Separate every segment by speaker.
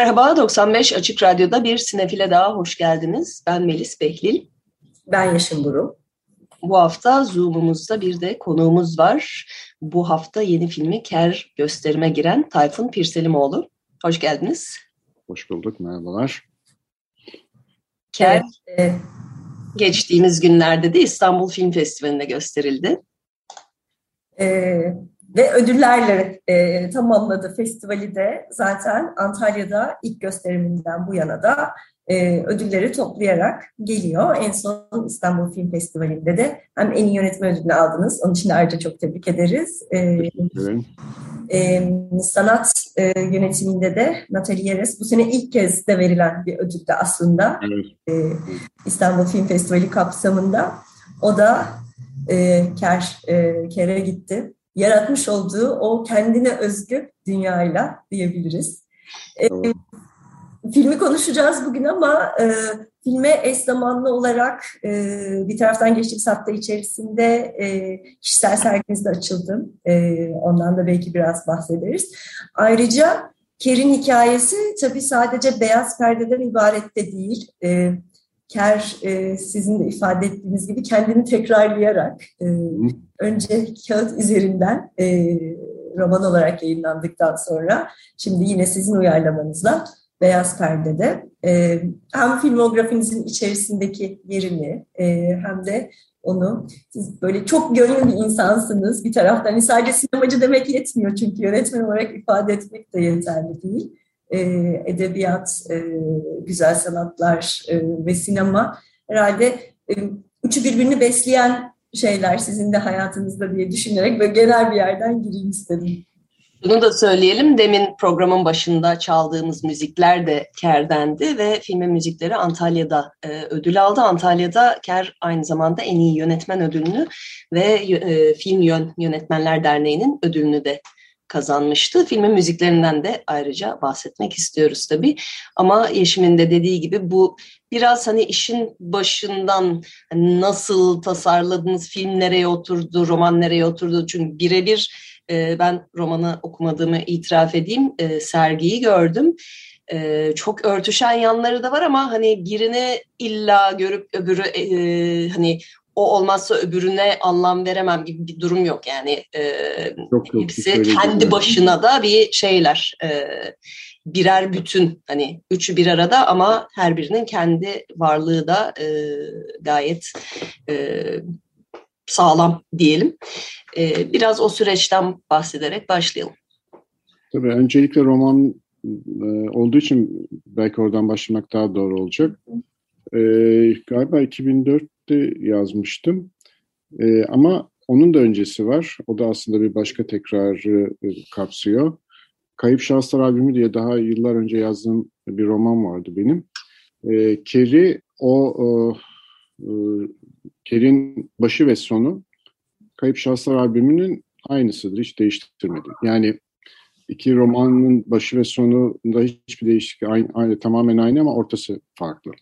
Speaker 1: Merhaba, 95 Açık Radyo'da bir sinefile daha hoş geldiniz. Ben Melis Behlil.
Speaker 2: Ben Yaşın Buru.
Speaker 1: Bu hafta Zoom'umuzda bir de konuğumuz var. Bu hafta yeni filmi Ker gösterime giren Tayfun Pirselimoğlu. Hoş geldiniz.
Speaker 3: Hoş bulduk, merhabalar.
Speaker 1: Ker evet. geçtiğimiz günlerde de İstanbul Film Festivali'nde gösterildi.
Speaker 2: Ee, ve ödüllerle e, tamamladı festivali de zaten Antalya'da ilk gösteriminden bu yana da e, ödülleri toplayarak geliyor. En son İstanbul Film Festivali'nde de hem en iyi yönetmen ödülünü aldınız. Onun için de ayrıca çok tebrik ederiz. E, e, sanat e, yönetiminde de Natalie Yeres bu sene ilk kez de verilen bir ödüldü aslında. Evet. E, İstanbul Film Festivali kapsamında. O da e, Ker, e, Ker'e gitti yaratmış olduğu o kendine özgü dünyayla diyebiliriz. E, filmi konuşacağız bugün ama e, filme eş zamanlı olarak e, bir taraftan geçtiğimiz hafta içerisinde e, kişisel serginiz de açıldı. E, ondan da belki biraz bahsederiz. Ayrıca Ker'in hikayesi tabii sadece beyaz perdeden ibaret de değil. E, Ker e, sizin de ifade ettiğiniz gibi kendini tekrarlayarak e, önce kağıt üzerinden e, roman olarak yayınlandıktan sonra şimdi yine sizin uyarlamanızla Beyaz Perde'de e, hem filmografinizin içerisindeki yerini e, hem de onu siz böyle çok gönlü bir insansınız bir taraftan. Hani sadece sinemacı demek yetmiyor çünkü yönetmen olarak ifade etmek de yeterli değil. E, edebiyat, e, güzel sanatlar e, ve sinema herhalde üçü birbirini besleyen şeyler sizin de hayatınızda diye düşünerek böyle genel bir yerden gireyim istedim.
Speaker 1: Bunu da söyleyelim. Demin programın başında çaldığımız müzikler de Ker'dendi ve filmin müzikleri Antalya'da e, ödül aldı. Antalya'da Ker aynı zamanda en iyi yönetmen ödülünü ve e, Film Yön Yönetmenler Derneği'nin ödülünü de kazanmıştı. Filmin müziklerinden de ayrıca bahsetmek istiyoruz tabii. Ama Yeşim'in de dediği gibi bu biraz hani işin başından nasıl tasarladınız, film nereye oturdu, roman nereye oturdu. Çünkü birebir e, ben romanı okumadığımı itiraf edeyim, e, sergiyi gördüm. E, çok örtüşen yanları da var ama hani birini illa görüp öbürü e, hani o olmazsa öbürüne anlam veremem gibi bir durum yok yani e, yok, yok, hepsi kendi başına da bir şeyler e, birer bütün hani üçü bir arada ama her birinin kendi varlığı da e, gayet e, sağlam diyelim. E, biraz o süreçten bahsederek başlayalım.
Speaker 3: Tabii öncelikle roman e, olduğu için belki oradan başlamak daha doğru olacak. E, galiba 2004 Mart'ta yazmıştım. E, ama onun da öncesi var. O da aslında bir başka tekrarı e, kapsıyor. Kayıp Şahıslar albümü diye daha yıllar önce yazdığım bir roman vardı benim. E, Kerry o e, Kerry'in başı ve sonu Kayıp Şahıslar albümünün aynısıdır. Hiç değiştirmedi. Yani iki romanın başı ve sonunda hiçbir değişiklik aynı, aynı tamamen aynı ama ortası farklı.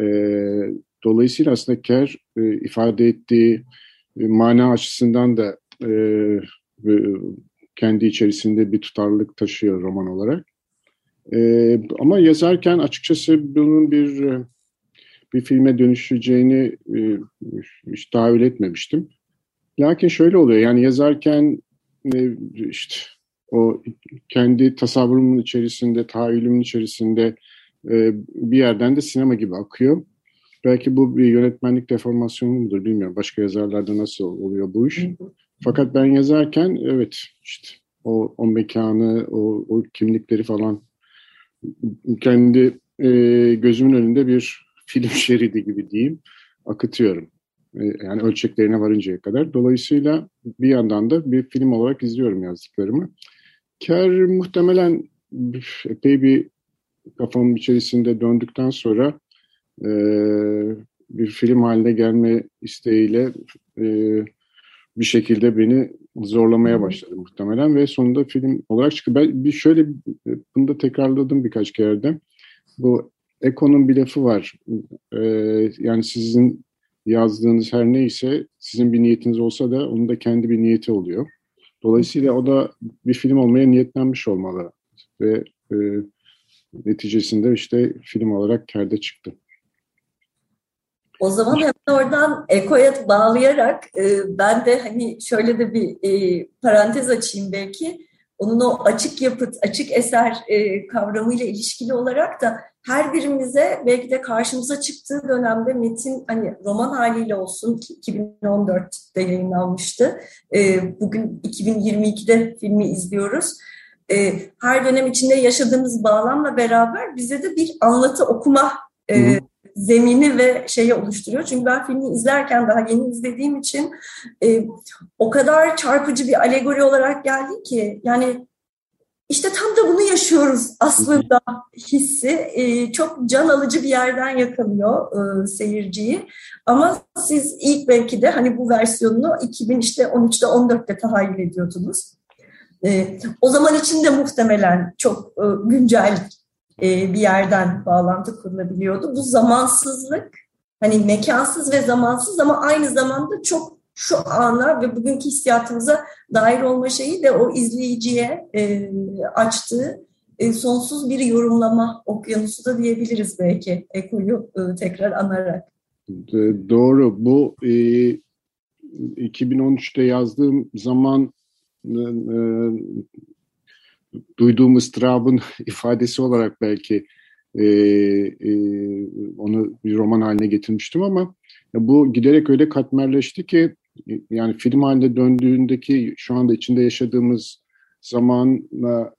Speaker 3: Ee, Dolayısıyla aslında Kerr e, ifade ettiği e, mana açısından da e, e, kendi içerisinde bir tutarlılık taşıyor roman olarak. E, ama yazarken açıkçası bunun bir e, bir filme dönüşeceğini e, hiç tahayyül etmemiştim. Lakin şöyle oluyor yani yazarken e, işte o kendi tasavvurumun içerisinde, tahayyülümün içerisinde e, bir yerden de sinema gibi akıyor. Belki bu bir yönetmenlik deformasyonu mudur bilmiyorum. Başka yazarlarda nasıl oluyor bu iş. Fakat ben yazarken evet işte o, o mekanı, o, o kimlikleri falan kendi e, gözümün önünde bir film şeridi gibi diyeyim akıtıyorum. E, yani ölçeklerine varıncaya kadar. Dolayısıyla bir yandan da bir film olarak izliyorum yazdıklarımı. Ker muhtemelen epey bir kafamın içerisinde döndükten sonra e, bir film haline gelme isteğiyle e, bir şekilde beni zorlamaya başladı muhtemelen ve sonunda film olarak çıktı. Ben bir şöyle bunu da tekrarladım birkaç kere de. Bu Eko'nun bir lafı var. Ee, yani sizin yazdığınız her neyse sizin bir niyetiniz olsa da onun da kendi bir niyeti oluyor. Dolayısıyla o da bir film olmaya niyetlenmiş olmalı ve e, neticesinde işte film olarak kerde çıktı.
Speaker 2: O zaman hemen oradan Eko'ya bağlayarak e, ben de hani şöyle de bir e, parantez açayım belki. Onun o açık yapıt, açık eser e, kavramıyla ilişkili olarak da her birimize belki de karşımıza çıktığı dönemde metin hani roman haliyle olsun ki 2014'te yayınlanmıştı. E, bugün 2022'de filmi izliyoruz. E, her dönem içinde yaşadığımız bağlamla beraber bize de bir anlatı okuma e, zemini ve şeyi oluşturuyor. Çünkü ben filmi izlerken daha yeni izlediğim için e, o kadar çarpıcı bir alegori olarak geldi ki yani işte tam da bunu yaşıyoruz aslında hissi. E, çok can alıcı bir yerden yakalıyor e, seyirciyi. Ama siz ilk belki de hani bu versiyonunu 2013'te 14'te tahayyül ediyordunuz. E, o zaman için de muhtemelen çok e, güncel bir yerden bağlantı kurulabiliyordu. Bu zamansızlık hani mekansız ve zamansız ama aynı zamanda çok şu ana ve bugünkü hissiyatımıza dair olma şeyi de o izleyiciye e, açtığı e, sonsuz bir yorumlama okyanusu da diyebiliriz belki Eko'yu e, tekrar anarak.
Speaker 3: Doğru. Bu e, 2013'te yazdığım zaman e, duyduğum ıstırabın ifadesi olarak belki e, e, onu bir roman haline getirmiştim ama bu giderek öyle katmerleşti ki yani film haline döndüğündeki şu anda içinde yaşadığımız zamanla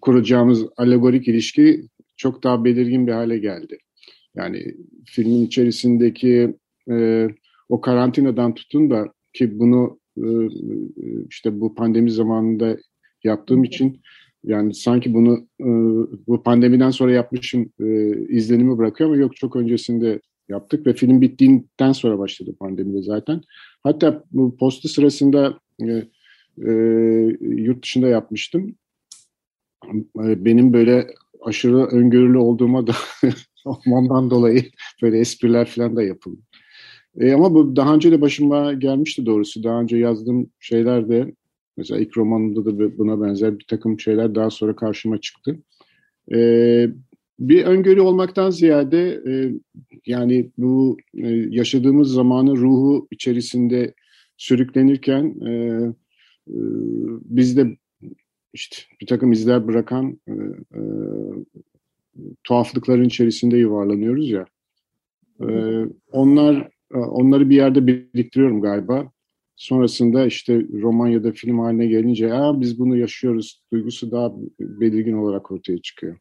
Speaker 3: kuracağımız alegorik ilişki çok daha belirgin bir hale geldi. Yani filmin içerisindeki e, o karantinadan tutun da ki bunu e, işte bu pandemi zamanında yaptığım için yani sanki bunu e, bu pandemiden sonra yapmışım e, izlenimi bırakıyor ama yok çok öncesinde yaptık ve film bittiğinden sonra başladı pandemide zaten. Hatta bu postu sırasında e, e, yurt dışında yapmıştım. E, benim böyle aşırı öngörülü olduğuma da olmamdan dolayı böyle espriler falan da yapıldı. E, ama bu daha önce de başıma gelmişti doğrusu. Daha önce yazdığım şeyler de Mesela ilk romanımda da buna benzer bir takım şeyler daha sonra karşıma çıktı. Ee, bir öngörü olmaktan ziyade e, yani bu e, yaşadığımız zamanın ruhu içerisinde sürüklenirken e, e, biz de işte bir takım izler bırakan e, e, tuhaflıkların içerisinde yuvarlanıyoruz ya. E, onlar e, onları bir yerde biriktiriyorum galiba. Sonrasında işte roman ya da film haline gelince Aa, biz bunu yaşıyoruz duygusu daha belirgin olarak ortaya çıkıyor.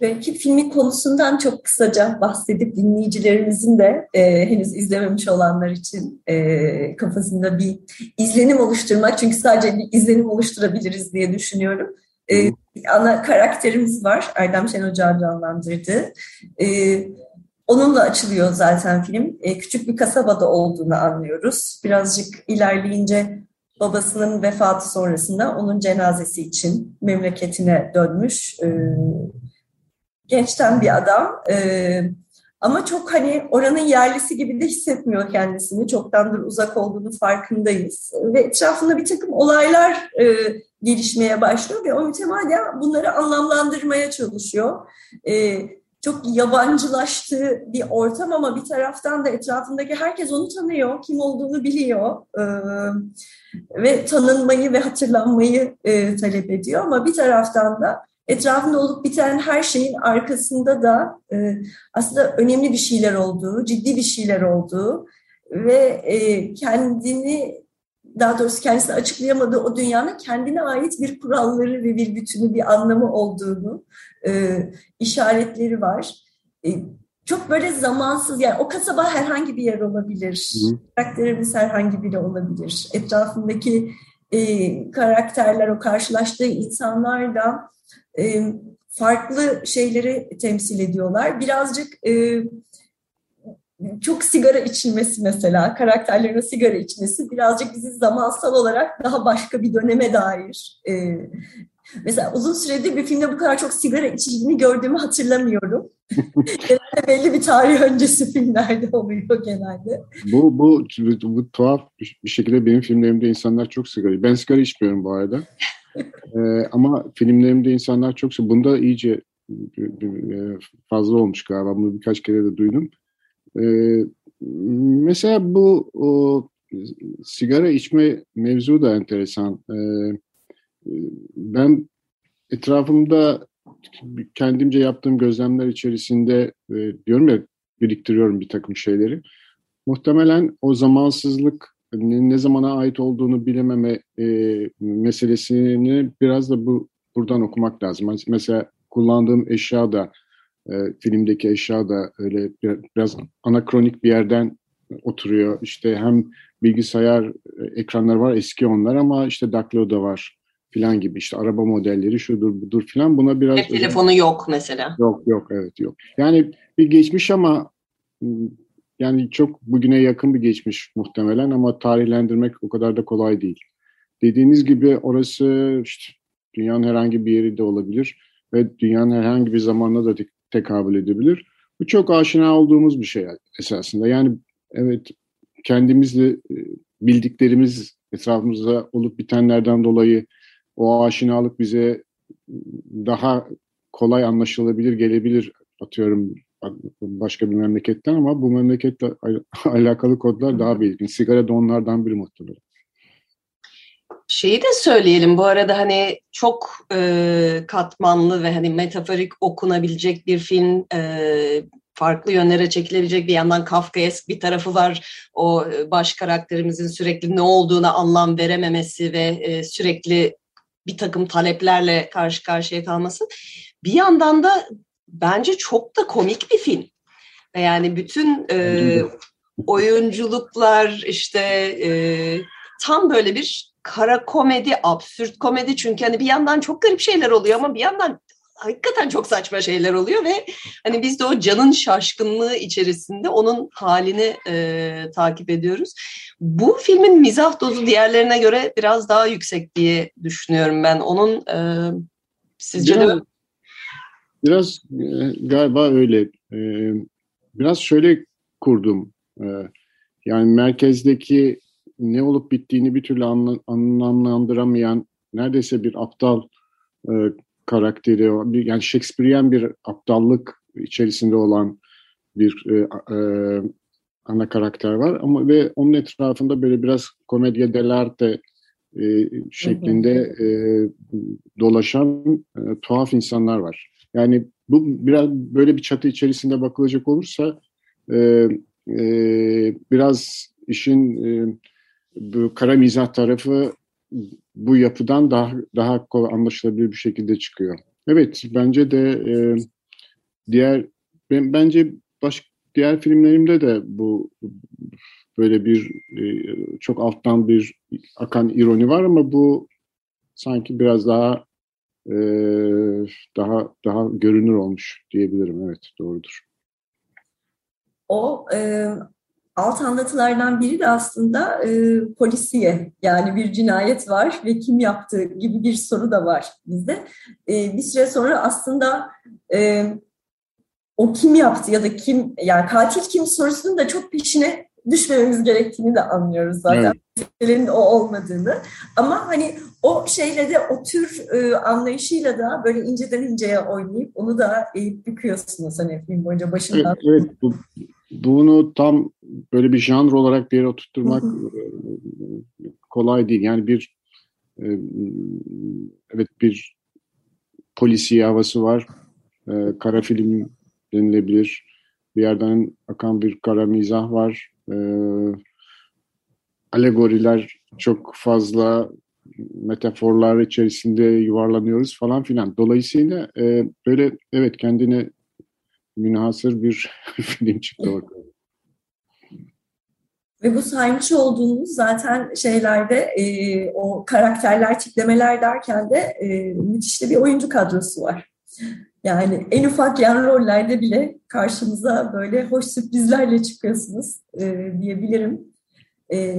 Speaker 2: Belki filmin konusundan çok kısaca bahsedip dinleyicilerimizin de e, henüz izlememiş olanlar için e, kafasında bir izlenim oluşturmak. Çünkü sadece bir izlenim oluşturabiliriz diye düşünüyorum. E, ana karakterimiz var. Erdem Şen Ocağ'ın canlandırdığı. E, Onunla açılıyor zaten film. E, küçük bir kasabada olduğunu anlıyoruz. Birazcık ilerleyince babasının vefatı sonrasında onun cenazesi için memleketine dönmüş e, gençten bir adam. E, ama çok hani oranın yerlisi gibi de hissetmiyor kendisini. Çoktandır uzak olduğunu farkındayız. Ve etrafında bir takım olaylar e, gelişmeye başlıyor ve o mütemadiyen bunları anlamlandırmaya çalışıyor. E, çok yabancılaştığı bir ortam ama bir taraftan da etrafındaki herkes onu tanıyor, kim olduğunu biliyor ve tanınmayı ve hatırlanmayı talep ediyor. Ama bir taraftan da etrafında olup biten her şeyin arkasında da aslında önemli bir şeyler olduğu, ciddi bir şeyler olduğu ve kendini daha doğrusu kendisini açıklayamadığı o dünyanın kendine ait bir kuralları ve bir bütünü, bir anlamı olduğunu e, işaretleri var. E, çok böyle zamansız yani o kasaba herhangi bir yer olabilir. Hı. Karakterimiz herhangi biri olabilir. Etrafındaki e, karakterler, o karşılaştığı insanlar da e, farklı şeyleri temsil ediyorlar. Birazcık e, çok sigara içilmesi mesela, karakterlerin sigara içmesi birazcık bizi zamansal olarak daha başka bir döneme dair. E, mesela uzun süredir bir filmde bu kadar çok sigara içildiğini gördüğümü hatırlamıyorum. genelde belli bir tarih öncesi filmlerde oluyor genelde.
Speaker 3: Bu, bu, bu, bu tuhaf bir şekilde benim filmlerimde insanlar çok sigara. Ben sigara içmiyorum bu arada. ee, ama filmlerimde insanlar çok Bunda iyice e, fazla olmuş galiba. Bunu birkaç kere de duydum. Ee, mesela bu o, sigara içme mevzu da enteresan. Ee, ben etrafımda kendimce yaptığım gözlemler içerisinde e, diyorum ya biriktiriyorum bir takım şeyleri. Muhtemelen o zamansızlık ne, ne zamana ait olduğunu bilememe e, meselesini biraz da bu buradan okumak lazım. Mesela kullandığım eşya da e, filmdeki eşya da öyle biraz anakronik bir yerden oturuyor. İşte hem bilgisayar e, ekranları var eski onlar ama işte Daklo da var filan gibi işte araba modelleri şudur budur filan buna biraz...
Speaker 1: Cep telefonu yok mesela.
Speaker 3: Yok yok evet yok. Yani bir geçmiş ama yani çok bugüne yakın bir geçmiş muhtemelen ama tarihlendirmek o kadar da kolay değil. Dediğiniz gibi orası işte dünyanın herhangi bir yeri de olabilir ve dünyanın herhangi bir zamanına da tekabül edebilir. Bu çok aşina olduğumuz bir şey esasında. Yani evet kendimizle e, bildiklerimiz etrafımızda olup bitenlerden dolayı o aşinalık bize daha kolay anlaşılabilir gelebilir atıyorum başka bir memleketten ama bu memleketle alakalı kodlar daha belirgin. Sigara da onlardan biri muhtemelen.
Speaker 1: Şeyi de söyleyelim bu arada hani çok e, katmanlı ve hani metaforik okunabilecek bir film e, farklı yönlere çekilebilecek bir yandan Kafkaesk bir tarafı var. O baş karakterimizin sürekli ne olduğuna anlam verememesi ve e, sürekli bir takım taleplerle karşı karşıya kalması. Bir yandan da bence çok da komik bir film. Yani bütün e, oyunculuklar işte e, tam böyle bir kara komedi, absürt komedi çünkü hani bir yandan çok garip şeyler oluyor ama bir yandan hakikaten çok saçma şeyler oluyor ve hani biz de o canın şaşkınlığı içerisinde onun halini e, takip ediyoruz. Bu filmin mizah dozu diğerlerine göre biraz daha yüksek diye düşünüyorum ben. Onun e, sizce
Speaker 3: biraz,
Speaker 1: de
Speaker 3: Biraz e, galiba öyle. E, biraz şöyle kurdum. E, yani merkezdeki ne olup bittiğini bir türlü anla, anlamlandıramayan neredeyse bir aptal e, karakteri, yani Shakespearean bir aptallık içerisinde olan bir e, e, ana karakter var ama ve onun etrafında böyle biraz komedya dell'arte e, şeklinde e, dolaşan e, tuhaf insanlar var. Yani bu biraz böyle bir çatı içerisinde bakılacak olursa e, e, biraz işin e, bu kara mizah tarafı bu yapıdan daha daha kolay anlaşılabilir bir şekilde çıkıyor. Evet bence de e, diğer ben, bence baş, diğer filmlerimde de bu böyle bir e, çok alttan bir akan ironi var ama bu sanki biraz daha e, daha daha görünür olmuş diyebilirim. Evet doğrudur.
Speaker 2: O e, alt anlatılardan biri de aslında e, polisiye yani bir cinayet var ve kim yaptı gibi bir soru da var bizde. E, bir süre sonra aslında e, o kim yaptı ya da kim yani katil kim sorusunun da çok peşine düşmememiz gerektiğini de anlıyoruz zaten. Evet. o olmadığını. Ama hani o şeyle de o tür e, anlayışıyla da böyle inceden inceye oynayıp onu da eğip büküyorsunuz hani film boyunca başından.
Speaker 3: Evet, evet bu, bunu tam böyle bir janr olarak bir yere oturtturmak e, kolay değil. Yani bir e, evet bir polisi havası var. E, kara film denilebilir. Bir yerden akan bir kara mizah var. Alegoriler çok fazla metaforlar içerisinde yuvarlanıyoruz falan filan. Dolayısıyla e, böyle evet kendine münhasır bir film çıktı ortaya.
Speaker 2: Ve bu saymış olduğunuz zaten şeylerde e, o karakterler, tiplemeler derken de e, müthiş bir oyuncu kadrosu var. Yani en ufak yan rollerde bile karşımıza böyle hoş sürprizlerle çıkıyorsunuz e, diyebilirim. E,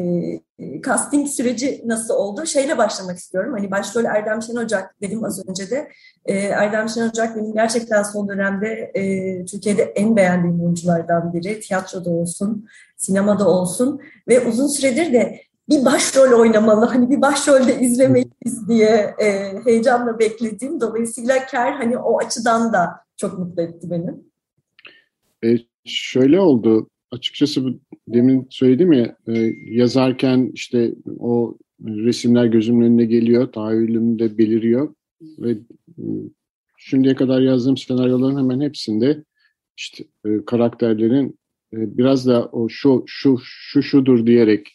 Speaker 2: casting süreci nasıl oldu? Şeyle başlamak istiyorum. Hani başrol Erdem Şen Ocak dedim az önce de. E, Erdem Şen Ocak benim gerçekten son dönemde e, Türkiye'de en beğendiğim oyunculardan biri. Tiyatroda olsun, sinemada olsun ve uzun süredir de bir başrol oynamalı, hani bir başrolde izlemeliyiz diye e, heyecanla beklediğim. Dolayısıyla Ker hani o açıdan da çok mutlu etti beni.
Speaker 3: E, şöyle oldu, açıkçası demin söyledim ya, e, yazarken işte o resimler gözümün önüne geliyor, tahayyülümde beliriyor ve e, şimdiye kadar yazdığım senaryoların hemen hepsinde işte e, karakterlerin e, biraz da o şu şu şu şudur diyerek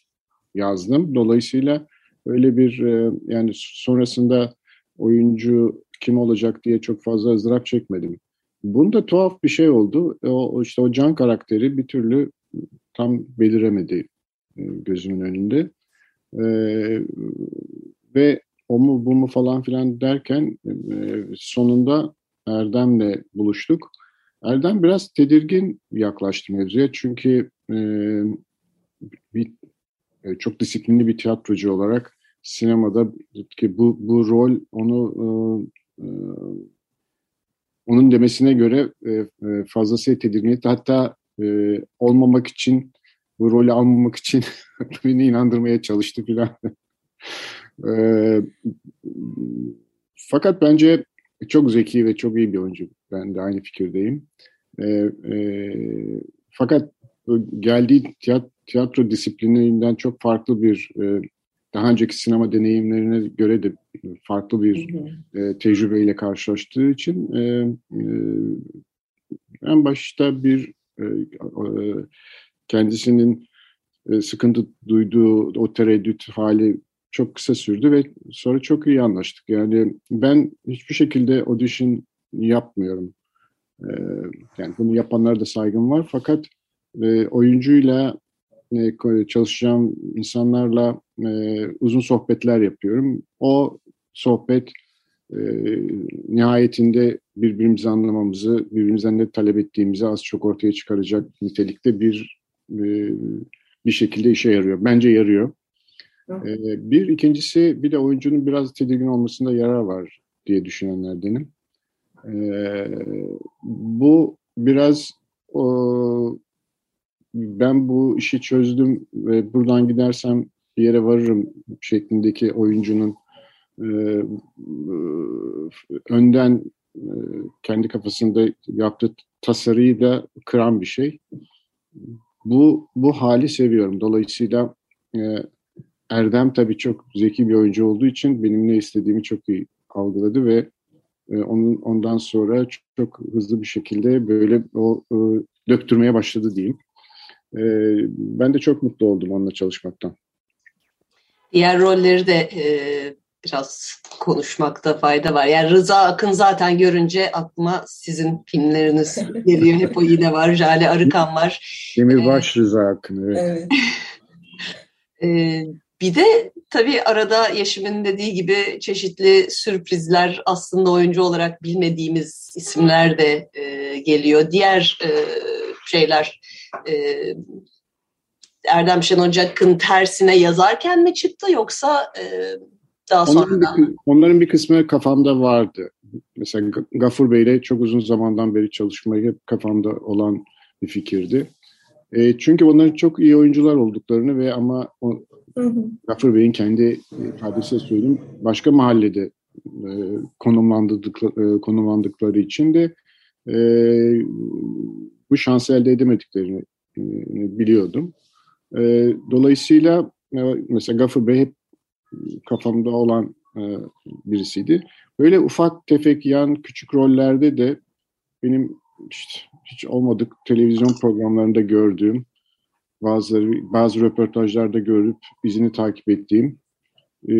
Speaker 3: yazdım. Dolayısıyla öyle bir e, yani sonrasında oyuncu kim olacak diye çok fazla ızdırap çekmedim. Bunda tuhaf bir şey oldu. O işte o can karakteri bir türlü tam beliremedi e, gözümün önünde. Ee, ve o mu bu mu falan filan derken e, sonunda Erdem'le buluştuk. Erdem biraz tedirgin yaklaştı mevzuya çünkü e, bir e, çok disiplinli bir tiyatrocu olarak sinemada ki bu bu rol onu e, e, onun demesine göre e, e fazlasıyla tedirgin etti. Hatta e, olmamak için bu rolü almamak için beni inandırmaya çalıştı filan. e, fakat bence çok zeki ve çok iyi bir oyuncu. Ben de aynı fikirdeyim. E, e, fakat geldiği tiyatro, tiyatro disiplininden çok farklı bir e, daha önceki sinema deneyimlerine göre de farklı bir e, tecrübeyle karşılaştığı için e, e, en başta bir e, e, kendisinin e, sıkıntı duyduğu o tereddüt hali çok kısa sürdü ve sonra çok iyi anlaştık. Yani ben hiçbir şekilde audition yapmıyorum. E, yani bunu yapanlara da saygım var fakat e, oyuncuyla e, çalışacağım insanlarla e, uzun sohbetler yapıyorum. O sohbet e, nihayetinde birbirimizi anlamamızı, birbirimizden ne talep ettiğimizi az çok ortaya çıkaracak nitelikte bir e, bir şekilde işe yarıyor. Bence yarıyor. E, bir ikincisi bir de oyuncunun biraz tedirgin olmasında yarar var diye düşünenlerdenim. E, bu biraz o, ben bu işi çözdüm ve buradan gidersem bir yere varırım şeklindeki oyuncunun e, önden e, kendi kafasında yaptığı tasarıyı da kıran bir şey. Bu bu hali seviyorum. Dolayısıyla e, Erdem tabii çok zeki bir oyuncu olduğu için benim ne istediğimi çok iyi algıladı ve e, onun ondan sonra çok, çok hızlı bir şekilde böyle o e, döktürmeye başladı diyeyim. E, ben de çok mutlu oldum onunla çalışmaktan.
Speaker 1: Diğer rolleri de e, biraz konuşmakta fayda var. Yani Rıza Akın zaten görünce aklıma sizin filmleriniz geliyor. Hep o yine var. Jale Arıkan var.
Speaker 3: Demirbaş ee, Rıza Akın, evet. evet.
Speaker 1: ee, bir de tabii arada Yeşim'in dediği gibi çeşitli sürprizler aslında oyuncu olarak bilmediğimiz isimler de e, geliyor. Diğer e, şeyler e, Erdem Şen Ocak'ın tersine yazarken mi çıktı yoksa e, daha
Speaker 3: onların Bir, onların bir kısmı kafamda vardı. Mesela Gafur Bey'le çok uzun zamandan beri çalışmayı hep kafamda olan bir fikirdi. E, çünkü onların çok iyi oyuncular olduklarını ve ama o, Gafur Bey'in kendi ifadesiyle söyleyeyim başka mahallede e, konumlandıkları, e, konumlandıkları için de e, bu şansı elde edemediklerini e, biliyordum. E, dolayısıyla e, mesela Gafur Bey hep kafamda olan birisiydi. Böyle ufak tefek yan küçük rollerde de benim işte hiç olmadık televizyon programlarında gördüğüm bazıları bazı röportajlarda görüp izini takip ettiğim e,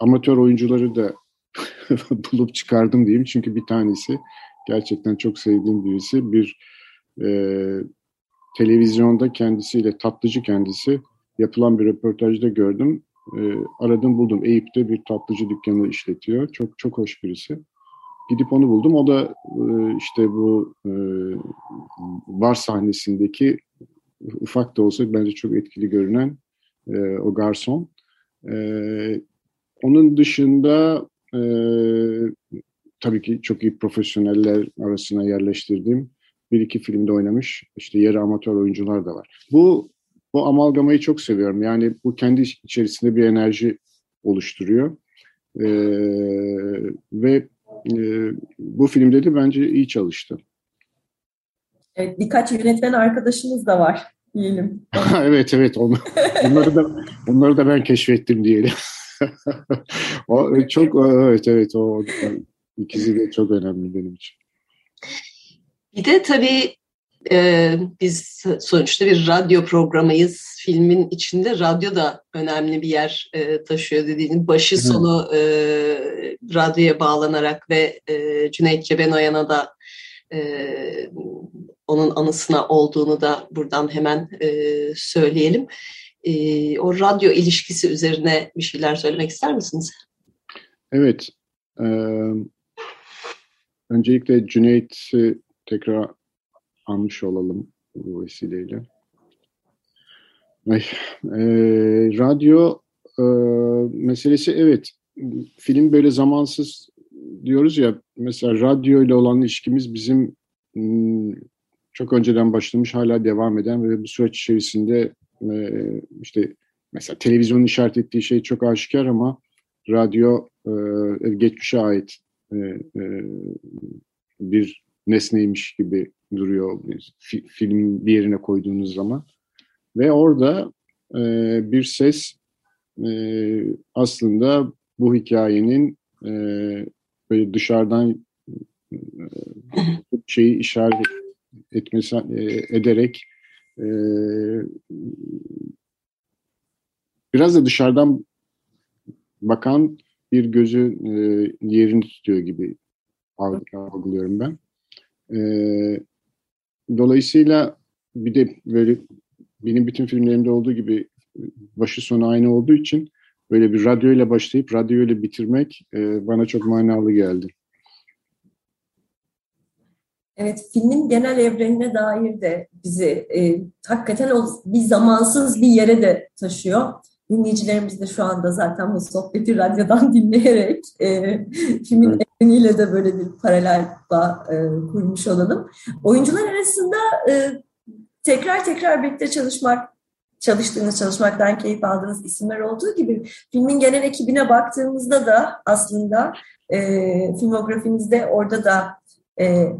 Speaker 3: amatör oyuncuları da bulup çıkardım diyeyim. Çünkü bir tanesi gerçekten çok sevdiğim birisi. Bir e, televizyonda kendisiyle tatlıcı kendisi yapılan bir röportajda gördüm. E, aradım buldum. Eyüp'te bir tatlıcı dükkanı işletiyor. Çok çok hoş birisi. gidip onu buldum. O da e, işte bu e, bar sahnesindeki ufak da olsa bence çok etkili görünen e, o garson. E, onun dışında e, tabii ki çok iyi profesyoneller arasına yerleştirdiğim bir iki filmde oynamış işte yarı amatör oyuncular da var. Bu bu amalgamayı çok seviyorum. Yani bu kendi içerisinde bir enerji oluşturuyor. Ee, ve e, bu filmde de bence iyi çalıştı.
Speaker 2: Evet, birkaç yönetmen arkadaşımız da var diyelim.
Speaker 3: evet evet onu, onları da onları da ben keşfettim diyelim. o çok evet evet o ikisi de çok önemli benim için.
Speaker 1: Bir de tabii e, biz sonuçta bir radyo programıyız. Filmin içinde radyo da önemli bir yer e, taşıyor dediğiniz. Başı sonu e, radyoya bağlanarak ve e, Cüneyt Cebenoyan'a da e, onun anısına olduğunu da buradan hemen e, söyleyelim. E, o radyo ilişkisi üzerine bir şeyler söylemek ister misiniz?
Speaker 3: Evet. E, öncelikle Cüneyt'i tekrar anmış olalım bu vesileyle. Ay, e, radyo e, meselesi evet film böyle zamansız diyoruz ya mesela radyo ile olan ilişkimiz bizim hmm, çok önceden başlamış hala devam eden ve bu süreç içerisinde e, işte mesela televizyonun işaret ettiği şey çok aşikar ama radyo e, geçmişe ait e, e, bir nesneymiş gibi duruyor film bir yerine koyduğunuz zaman. Ve orada e, bir ses aslında bu hikayenin böyle dışarıdan e, şeyi işaret etmesi ederek biraz da dışarıdan bakan bir gözü e, yerini tutuyor gibi algılıyorum ben. E, dolayısıyla bir de böyle benim bütün filmlerimde olduğu gibi başı sonu aynı olduğu için böyle bir radyoyla başlayıp radyoyla bitirmek e, bana çok manalı geldi.
Speaker 2: Evet, filmin genel evrenine dair de bizi e, hakikaten o bir zamansız bir yere de taşıyor. Dinleyicilerimiz de şu anda zaten bu sohbeti radyodan dinleyerek e, filmin evet. evreniyle de böyle bir paralel bağ e, kurmuş olalım. Oyuncular arasında e, tekrar tekrar birlikte çalışmak, çalıştığınız, çalışmaktan keyif aldığınız isimler olduğu gibi filmin genel ekibine baktığımızda da aslında e, filmografimizde orada da e,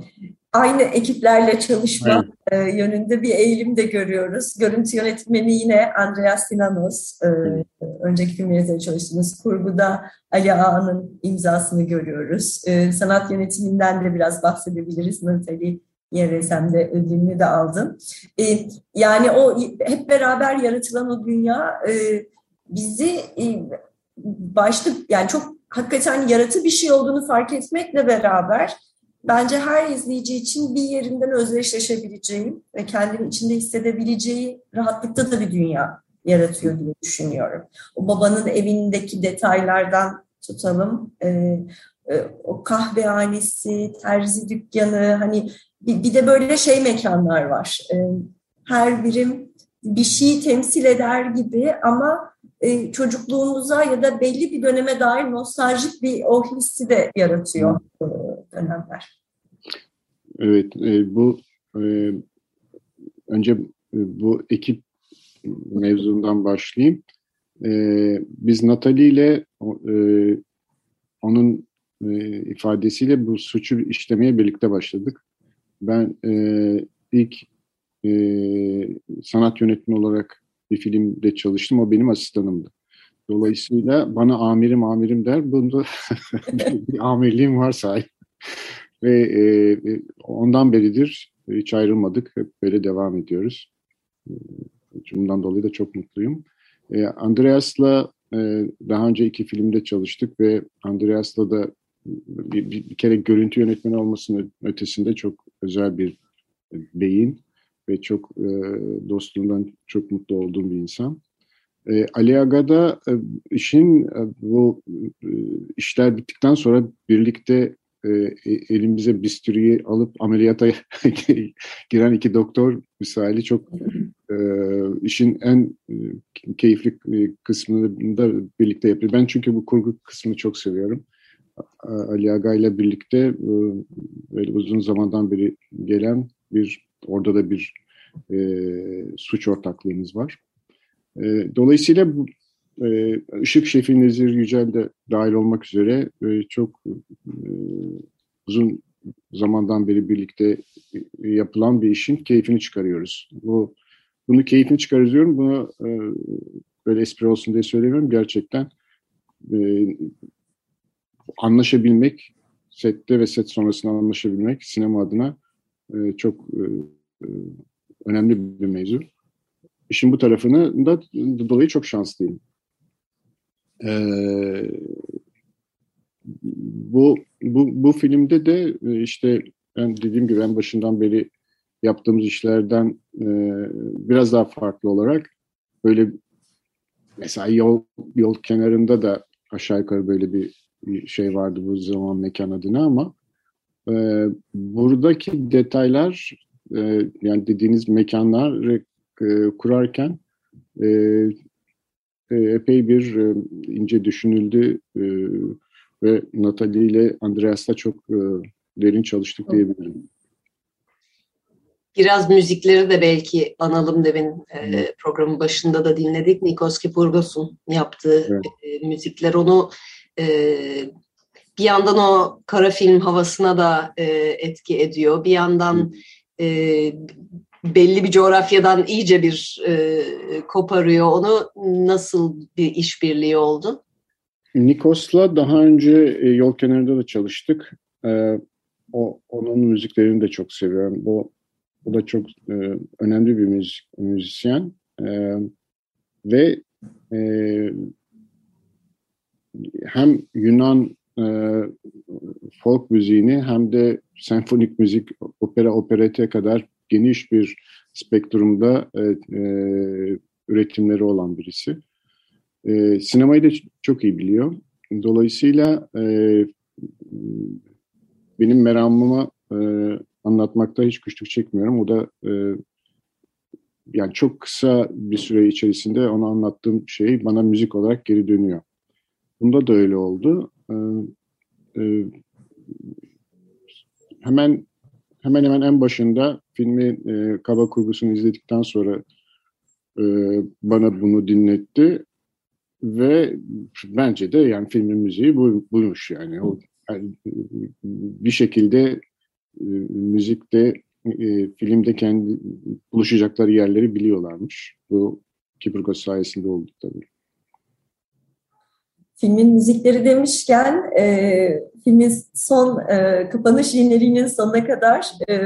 Speaker 2: aynı ekiplerle çalışma evet. e, yönünde bir eğilim de görüyoruz. Görüntü yönetmeni yine Andreas Sinanos. E, önceki filmlerde çalıştığımız kurguda Ali Ağa'nın imzasını görüyoruz. E, sanat yönetiminden de biraz bahsedebiliriz. Natalie YRSM'de ödülünü de aldım. E, yani o hep beraber yaratılan o dünya e, bizi e, başta yani çok hakikaten yaratı bir şey olduğunu fark etmekle beraber bence her izleyici için bir yerinden özdeşleşebileceği ve kendini içinde hissedebileceği rahatlıkta da bir dünya yaratıyor diye düşünüyorum. O babanın evindeki detaylardan tutalım, e, e, o kahvehanesi, terzi dükkanı, hani bir, bir de böyle şey mekanlar var. E, her birim bir şey temsil eder gibi ama e, çocukluğumuza ya da belli bir döneme dair nostaljik bir o hissi de yaratıyor e, dönemler.
Speaker 3: Evet, e, bu e, önce e, bu ekip mevzundan başlayayım. E, biz Natalie ile e, onun e, ifadesiyle bu suçu işlemeye birlikte başladık. Ben e, ilk e, sanat yönetmeni olarak bir filmde çalıştım. O benim asistanımdı. Dolayısıyla bana amirim amirim der. Bunda bir amirliğim var sahip. Ve e, e, ondan beridir hiç ayrılmadık. Hep böyle devam ediyoruz. E, bundan dolayı da çok mutluyum. E, Andreas'la e, daha önce iki filmde çalıştık ve Andreas'la da bir, bir, bir kere görüntü yönetmeni olmasının ötesinde çok özel bir beyin ve çok e, dostluğundan çok mutlu olduğum bir insan. E, Ali Aga'da e, işin e, bu e, işler bittikten sonra birlikte e, elimize bistüriyi alıp ameliyata giren iki doktor misali çok e, işin en e, keyifli kısmını da birlikte yapıyor. Ben çünkü bu kurgu kısmını çok seviyorum. Ali Aga ile birlikte e, uzun zamandan beri gelen bir orada da bir e, suç ortaklığımız var. E, dolayısıyla e, Işık Şefi Nezir Yücel de dahil olmak üzere e, çok e, uzun zamandan beri birlikte e, yapılan bir işin keyfini çıkarıyoruz. Bu bunu keyfini çıkarıyorum. Bunu e, böyle espri olsun diye söylemiyorum. Gerçekten anlaşabilmek, sette ve set sonrasında anlaşabilmek sinema adına çok önemli bir mevzu. İşin bu tarafını da dolayı çok şanslıyım. Ee, bu, bu, bu filmde de e, işte ben dediğim gibi en başından beri yaptığımız işlerden e, biraz daha farklı olarak böyle mesela yol, yol kenarında da aşağı yukarı böyle bir, bir şey vardı bu zaman mekan adına ama e, buradaki detaylar e, yani dediğiniz mekanlar e, kurarken e, e, epey bir e, ince düşünüldü e, ve Natalie ile Andreas'la çok e, derin çalıştık diyebilirim.
Speaker 1: Biraz müzikleri de belki analım demin e, programın başında da dinledik. Nikos Kipurgos'un yaptığı evet. e, müzikler onu e, bir yandan o kara film havasına da e, etki ediyor. Bir yandan e, belli bir coğrafyadan iyice bir e, koparıyor. Onu nasıl bir işbirliği oldu?
Speaker 3: Nikos'la daha önce e, yol kenarında da çalıştık. E, o onun müziklerini de çok seviyorum. Bu o da çok e, önemli bir müzik, müzisyen e, ve e, hem Yunan e, folk müziğini hem de senfonik müzik, opera, operete kadar geniş bir spektrumda e, e, üretimleri olan birisi. E, sinemayı da çok iyi biliyor. Dolayısıyla e, benim meramımı e, anlatmakta hiç güçlük çekmiyorum. O da e, yani çok kısa bir süre içerisinde ona anlattığım şey bana müzik olarak geri dönüyor. Bunda da öyle oldu. E, e, hemen hemen hemen en başında filmi e, kaba kurgusunu izledikten sonra e, bana bunu dinletti ve bence de yani filmin müziği bu, buymuş yani. O, yani bir şekilde e, müzikte e, filmde kendi buluşacakları yerleri biliyorlarmış. Bu Kiprikos sayesinde oldu tabii
Speaker 2: filmin müzikleri demişken e, filmin son e, kapanış jeneriğinin sonuna kadar e,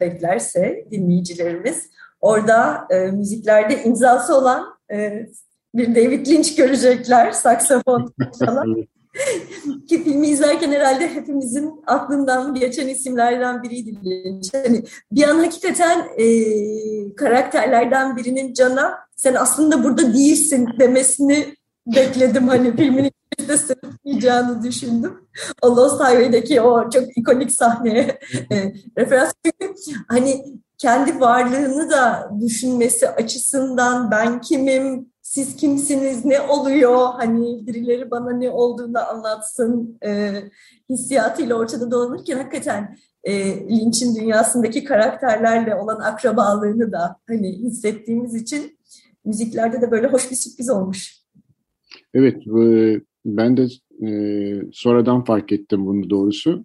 Speaker 2: beklerse dinleyicilerimiz orada e, müziklerde imzası olan e, bir David Lynch görecekler saksafon falan. Ki filmi izlerken herhalde hepimizin aklından geçen isimlerden biriydi Lynch. Hani bir an hakikaten e, karakterlerden birinin Can'a sen aslında burada değilsin demesini bekledim hani filmin de sırıtmayacağını düşündüm. O Lost Highway'deki o çok ikonik sahneye e, referans. Çünkü hani kendi varlığını da düşünmesi açısından ben kimim, siz kimsiniz, ne oluyor, hani birileri bana ne olduğunu anlatsın e, hissiyatıyla ortada dolanırken hakikaten e, Lynch'in dünyasındaki karakterlerle olan akrabalığını da hani hissettiğimiz için müziklerde de böyle hoş bir sürpriz olmuş.
Speaker 3: Evet, ben de e, sonradan fark ettim bunu doğrusu.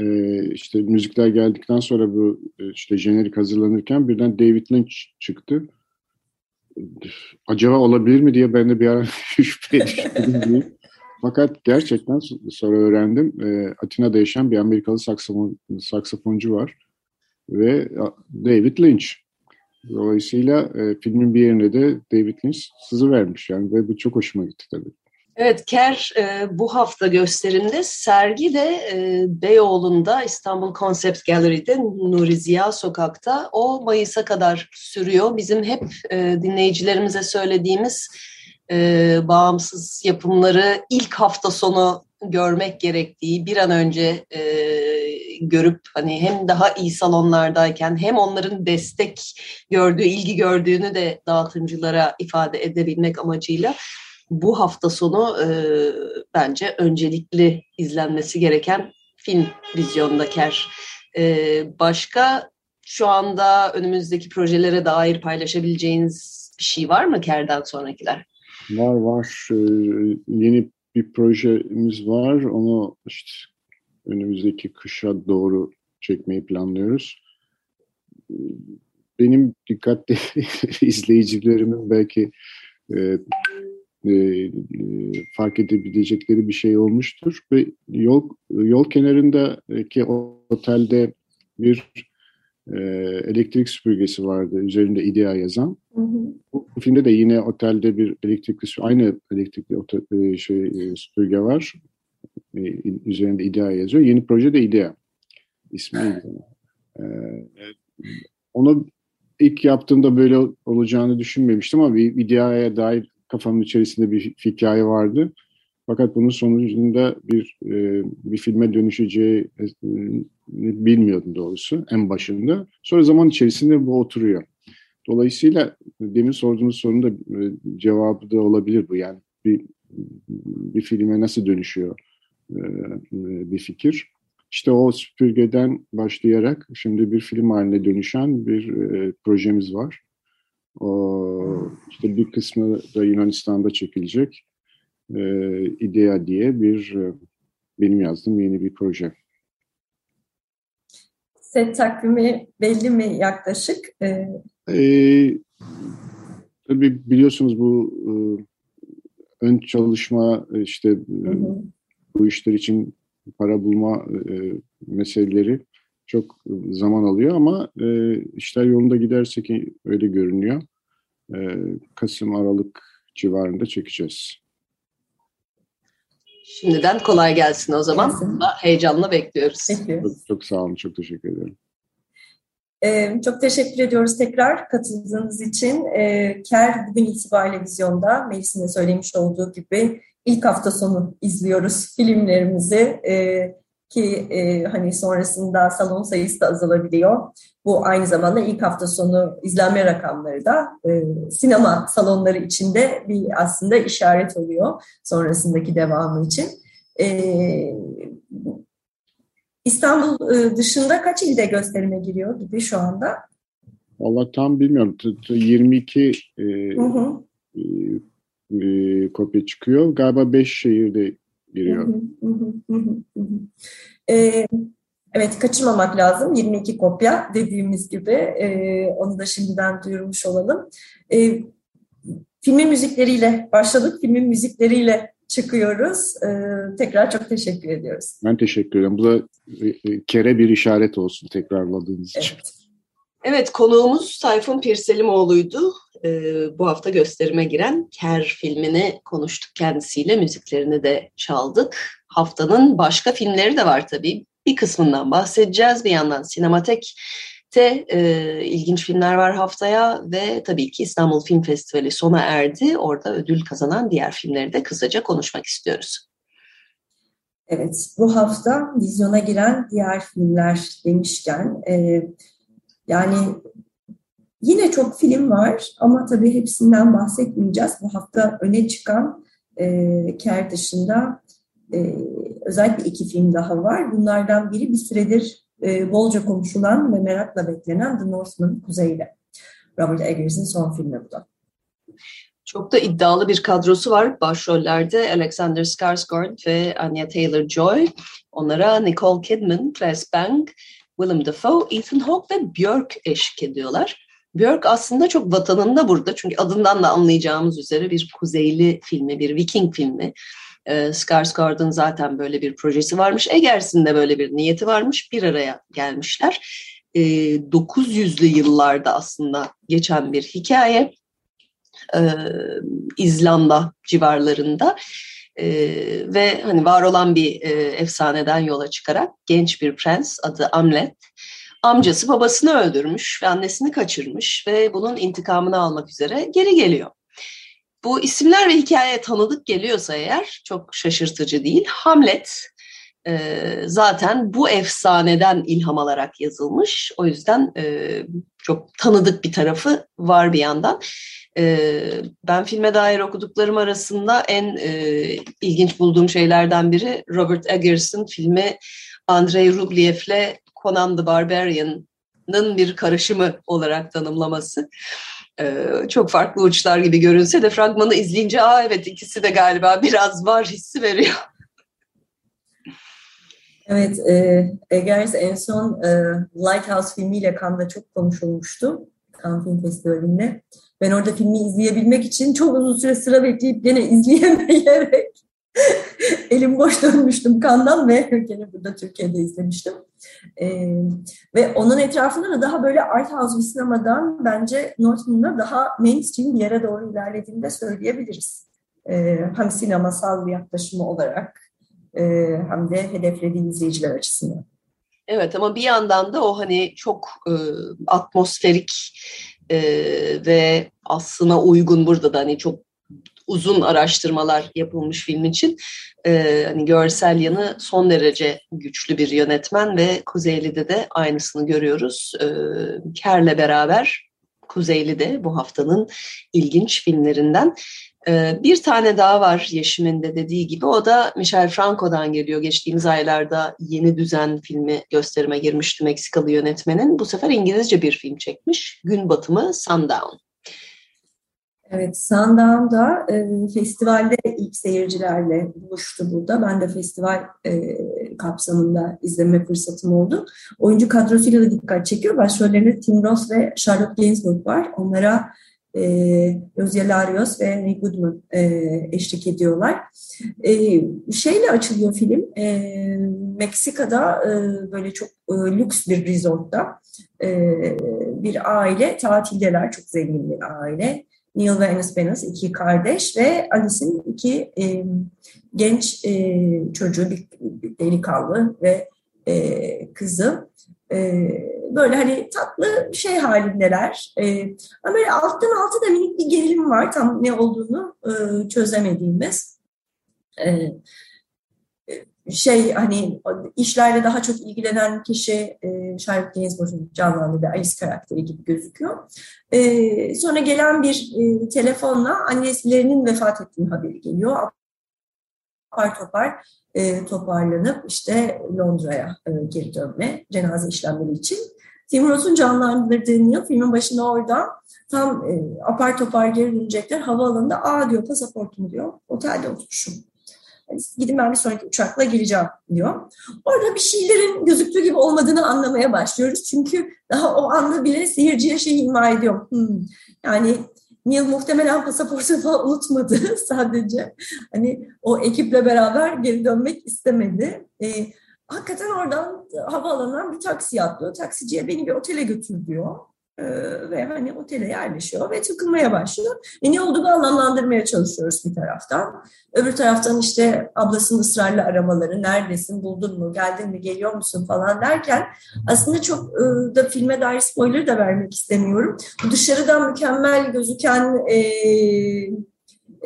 Speaker 3: E, işte müzikler geldikten sonra bu e, işte jenerik hazırlanırken birden David Lynch çıktı. Acaba olabilir mi diye ben de bir ara şüphe düştüm. Fakat gerçekten sonra öğrendim. E, Atina'da yaşayan bir Amerikalı saksafon, saksafoncu var. Ve David Lynch. Dolayısıyla e, filmin bir yerine de David Lynch sızı vermiş. Yani ve bu çok hoşuma gitti tabii.
Speaker 1: Evet, Ker e, bu hafta gösterimde, sergi de e, Beyoğlu'nda İstanbul Concept Gallery'de Nuri Ziya Sokak'ta. O Mayıs'a kadar sürüyor. Bizim hep e, dinleyicilerimize söylediğimiz bağımsız yapımları ilk hafta sonu görmek gerektiği bir an önce e, görüp hani hem daha iyi salonlardayken hem onların destek gördüğü, ilgi gördüğünü de dağıtımcılara ifade edebilmek amacıyla bu hafta sonu e, bence öncelikli izlenmesi gereken film vizyonda Ker. E, başka şu anda önümüzdeki projelere dair paylaşabileceğiniz bir şey var mı Ker'den sonrakiler?
Speaker 3: Var var. Ee, yeni bir projemiz var. Onu işte önümüzdeki kışa doğru çekmeyi planlıyoruz. Benim dikkatli izleyicilerimin belki e, e, fark edebilecekleri bir şey olmuştur. Ve yol, yol kenarındaki otelde bir e, elektrik süpürgesi vardı üzerinde idea yazan. Hı hı. Bu, bu filmde de yine otelde bir elektrikli aynı elektrikli otel, e, şey e, süpürge var. E, üzerinde idea yazıyor. Yeni proje de idea. İsmi e, onu ilk yaptığımda böyle olacağını düşünmemiştim ama bir ideaya dair kafamın içerisinde bir hikaye vardı. Fakat bunun sonucunda bir e, bir filme dönüşeceği e, bilmiyordum doğrusu en başında. Sonra zaman içerisinde bu oturuyor. Dolayısıyla demin sorduğunuz sorunun da e, cevabı da olabilir bu. Yani bir, bir filme nasıl dönüşüyor e, bir fikir. İşte o süpürgeden başlayarak şimdi bir film haline dönüşen bir e, projemiz var. O, işte bir kısmı da Yunanistan'da çekilecek. E, İdea diye bir e, benim yazdığım yeni bir proje.
Speaker 2: Set takvimi belli mi yaklaşık?
Speaker 3: Ee, ee, tabii biliyorsunuz bu e, ön çalışma işte hı hı. bu işler için para bulma e, meseleleri çok zaman alıyor ama e, işler yolunda giderse ki öyle görünüyor. E, Kasım Aralık civarında çekeceğiz.
Speaker 1: Şimdiden kolay gelsin o zaman. Gelsin. Heyecanla bekliyoruz.
Speaker 2: Bekliyoruz.
Speaker 3: Çok, çok sağ olun, çok teşekkür ederim.
Speaker 2: Ee, çok teşekkür ediyoruz tekrar katıldığınız için. Ee, KER bugün itibariyle vizyonda, Melis'in de söylemiş olduğu gibi ilk hafta sonu izliyoruz filmlerimizi. Ee, ki e, hani sonrasında salon sayısı da azalabiliyor. Bu aynı zamanda ilk hafta sonu izlenme rakamları da e, sinema salonları içinde bir aslında işaret oluyor sonrasındaki devamı için. E, İstanbul e, dışında kaç ilde gösterime giriyor gibi şu anda?
Speaker 3: Valla tam bilmiyorum. 22 e, hı hı. E, e, kopya çıkıyor. Galiba 5 şehirde giriyor.
Speaker 2: Ee, evet kaçırmamak lazım 22 kopya dediğimiz gibi ee, onu da şimdiden duyurmuş olalım. Ee, filmin müzikleriyle başladık, filmin müzikleriyle çıkıyoruz. Tekrar çok teşekkür ediyoruz.
Speaker 3: Ben teşekkür ederim. Bu da e, e, kere bir işaret olsun tekrarladığınız için.
Speaker 1: Evet. Konuğumuz Tayfun Pirselimoğlu'ydu. Ee, bu hafta gösterime giren Ker filmini konuştuk kendisiyle, müziklerini de çaldık. Haftanın başka filmleri de var tabii. Bir kısmından bahsedeceğiz. Bir yandan Sinematek'te e, ilginç filmler var haftaya ve tabii ki İstanbul Film Festivali sona erdi. Orada ödül kazanan diğer filmleri de kısaca konuşmak istiyoruz.
Speaker 2: Evet, bu hafta vizyona giren diğer filmler demişken... E, yani yine çok film var ama tabii hepsinden bahsetmeyeceğiz. Bu hafta öne çıkan e, Ker dışında e, özellikle iki film daha var. Bunlardan biri bir süredir e, bolca konuşulan ve merakla beklenen The Northman Kuzey'de. Robert Eggers'in son filmi bu da.
Speaker 1: Çok da iddialı bir kadrosu var. Başrollerde Alexander Skarsgård ve Anya Taylor-Joy. Onlara Nicole Kidman, Claes Bang, Willem Dafoe, Ethan Hawke ve Björk eşlik ediyorlar. Björk aslında çok vatanında burada çünkü adından da anlayacağımız üzere bir kuzeyli filmi, bir Viking filmi. Ee, Skarsgård'un zaten böyle bir projesi varmış. Egers'in de böyle bir niyeti varmış. Bir araya gelmişler. Ee, 900'lü yıllarda aslında geçen bir hikaye. Ee, İzlanda civarlarında e, ve hani var olan bir e, efsaneden yola çıkarak genç bir prens adı Amlet amcası babasını öldürmüş ve annesini kaçırmış ve bunun intikamını almak üzere geri geliyor. bu isimler ve hikaye tanıdık geliyorsa eğer çok şaşırtıcı değil. Hamlet e, zaten bu efsaneden ilham alarak yazılmış. O yüzden e, çok tanıdık bir tarafı var bir yandan. E, ben filme dair okuduklarım arasında en e, ilginç bulduğum şeylerden biri Robert Eggers'ın filmi Andrei Rubliev'le Conan the Barbarian'ın bir karışımı olarak tanımlaması. Ee, çok farklı uçlar gibi görünse de fragmanı izleyince aa evet ikisi de galiba biraz var hissi veriyor.
Speaker 2: Evet, e, Eggers en son e, Lighthouse filmiyle Cannes'da çok konuşulmuştu. Cannes Film Festivali'nde. Ben orada filmi izleyebilmek için çok uzun süre sıra bekleyip gene izleyemeyerek elim boş dönmüştüm kandan ve gene burada Türkiye'de izlemiştim. Ee, ve onun etrafında da daha böyle art house bir sinemadan bence Northman'da daha mainstream bir yere doğru ilerlediğini de söyleyebiliriz. Ee, hem sinemasal bir yaklaşımı olarak e, hem de hedeflediği izleyiciler açısından.
Speaker 1: Evet ama bir yandan da o hani çok e, atmosferik e, ve aslına uygun burada da hani çok uzun araştırmalar yapılmış film için. Ee, hani görsel yanı son derece güçlü bir yönetmen ve Kuzeyli'de de aynısını görüyoruz. Ee, Ker'le beraber Kuzeyli de bu haftanın ilginç filmlerinden. Ee, bir tane daha var Yeşim'in de dediği gibi o da Michel Franco'dan geliyor. Geçtiğimiz aylarda Yeni Düzen filmi gösterime girmişti Meksikalı yönetmenin. Bu sefer İngilizce bir film çekmiş. Gün Batımı Sundown.
Speaker 2: Evet, Sundown'da e, festivalde ilk seyircilerle buluştu burada. Ben de festival e, kapsamında izleme fırsatım oldu. Oyuncu kadrosuyla da dikkat çekiyor. Başrollerinde Tim Roth ve Charlotte Gainsbourg var. Onlara e, Rosie Larios ve Ray Goodman e, eşlik ediyorlar. E, şeyle açılıyor film. E, Meksika'da e, böyle çok e, lüks bir resortta e, bir aile tatildeler. Çok zengin bir aile Neil ve Anis Benes iki kardeş ve Alice'in iki e, genç e, çocuğu, bir, bir delikanlı ve e, kızı. E, böyle hani tatlı şey halindeler. E, ama böyle alttan alta da minik bir gerilim var tam ne olduğunu e, çözemediğimiz. E, şey hani işlerle daha çok ilgilenen kişi e, Charlotte Gainsbourg'un canlandırdığı Alice karakteri gibi gözüküyor. E, sonra gelen bir e, telefonla annelerinin vefat ettiğini haberi geliyor. Apar topar e, toparlanıp işte Londra'ya e, geri dönme cenaze işlemleri için. Tim Roth'un canlandırdığı Neil filmin başında orada tam e, apar topar geri dönecekler havaalanında aa diyor pasaportum diyor otelde oturmuşum gidin ben bir sonraki uçakla geleceğim diyor. Orada bir şeylerin gözüktüğü gibi olmadığını anlamaya başlıyoruz. Çünkü daha o anda bile seyirciye şey ima ediyor. Hmm. Yani Neil muhtemelen pasaportu falan unutmadı sadece. Hani o ekiple beraber geri dönmek istemedi. E, hakikaten oradan havaalanından bir taksi atlıyor. Taksiciye beni bir otele götür diyor. Ee, ve hani otele yerleşiyor ve tıkılmaya başlıyor. E ne olduğunu anlamlandırmaya çalışıyoruz bir taraftan. Öbür taraftan işte ablasının ısrarla aramaları, neredesin, buldun mu, geldin mi, geliyor musun falan derken aslında çok e, da filme dair spoiler da vermek istemiyorum. Dışarıdan mükemmel gözüken e,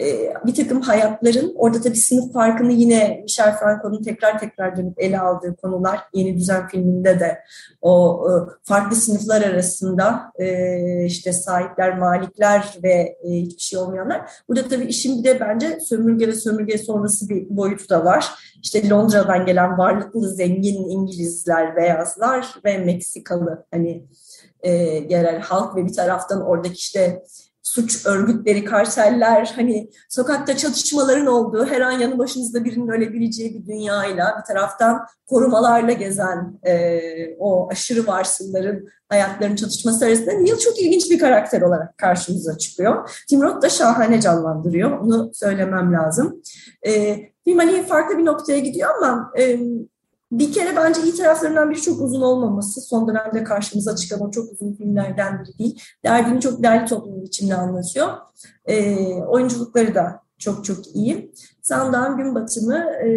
Speaker 2: e, bir takım hayatların, orada tabii sınıf farkını yine Michel Franco'nun tekrar tekrar dönüp ele aldığı konular, Yeni Düzen filminde de o e, farklı sınıflar arasında e, işte sahipler, malikler ve hiçbir şey olmayanlar. Burada tabii işin bir de bence sömürge ve sömürge sonrası bir boyutu da var. İşte Londra'dan gelen varlıklı, zengin İngilizler, beyazlar ve Meksikalı hani e, halk ve bir taraftan oradaki işte suç örgütleri, karseller, hani sokakta çatışmaların olduğu, her an yanı başınızda birinin ölebileceği bir dünyayla bir taraftan korumalarla gezen e, o aşırı varsınların hayatlarının çatışması arasında Neil çok ilginç bir karakter olarak karşımıza çıkıyor. Tim Roth da şahane canlandırıyor, onu söylemem lazım. E, film hani farklı bir noktaya gidiyor ama... E, bir kere bence iyi taraflarından biri çok uzun olmaması. Son dönemde karşımıza çıkan o çok uzun filmlerden biri değil. Derdini çok değerli toplum biçimde anlatıyor. E, oyunculukları da çok çok iyi. Sandan gün batımı e,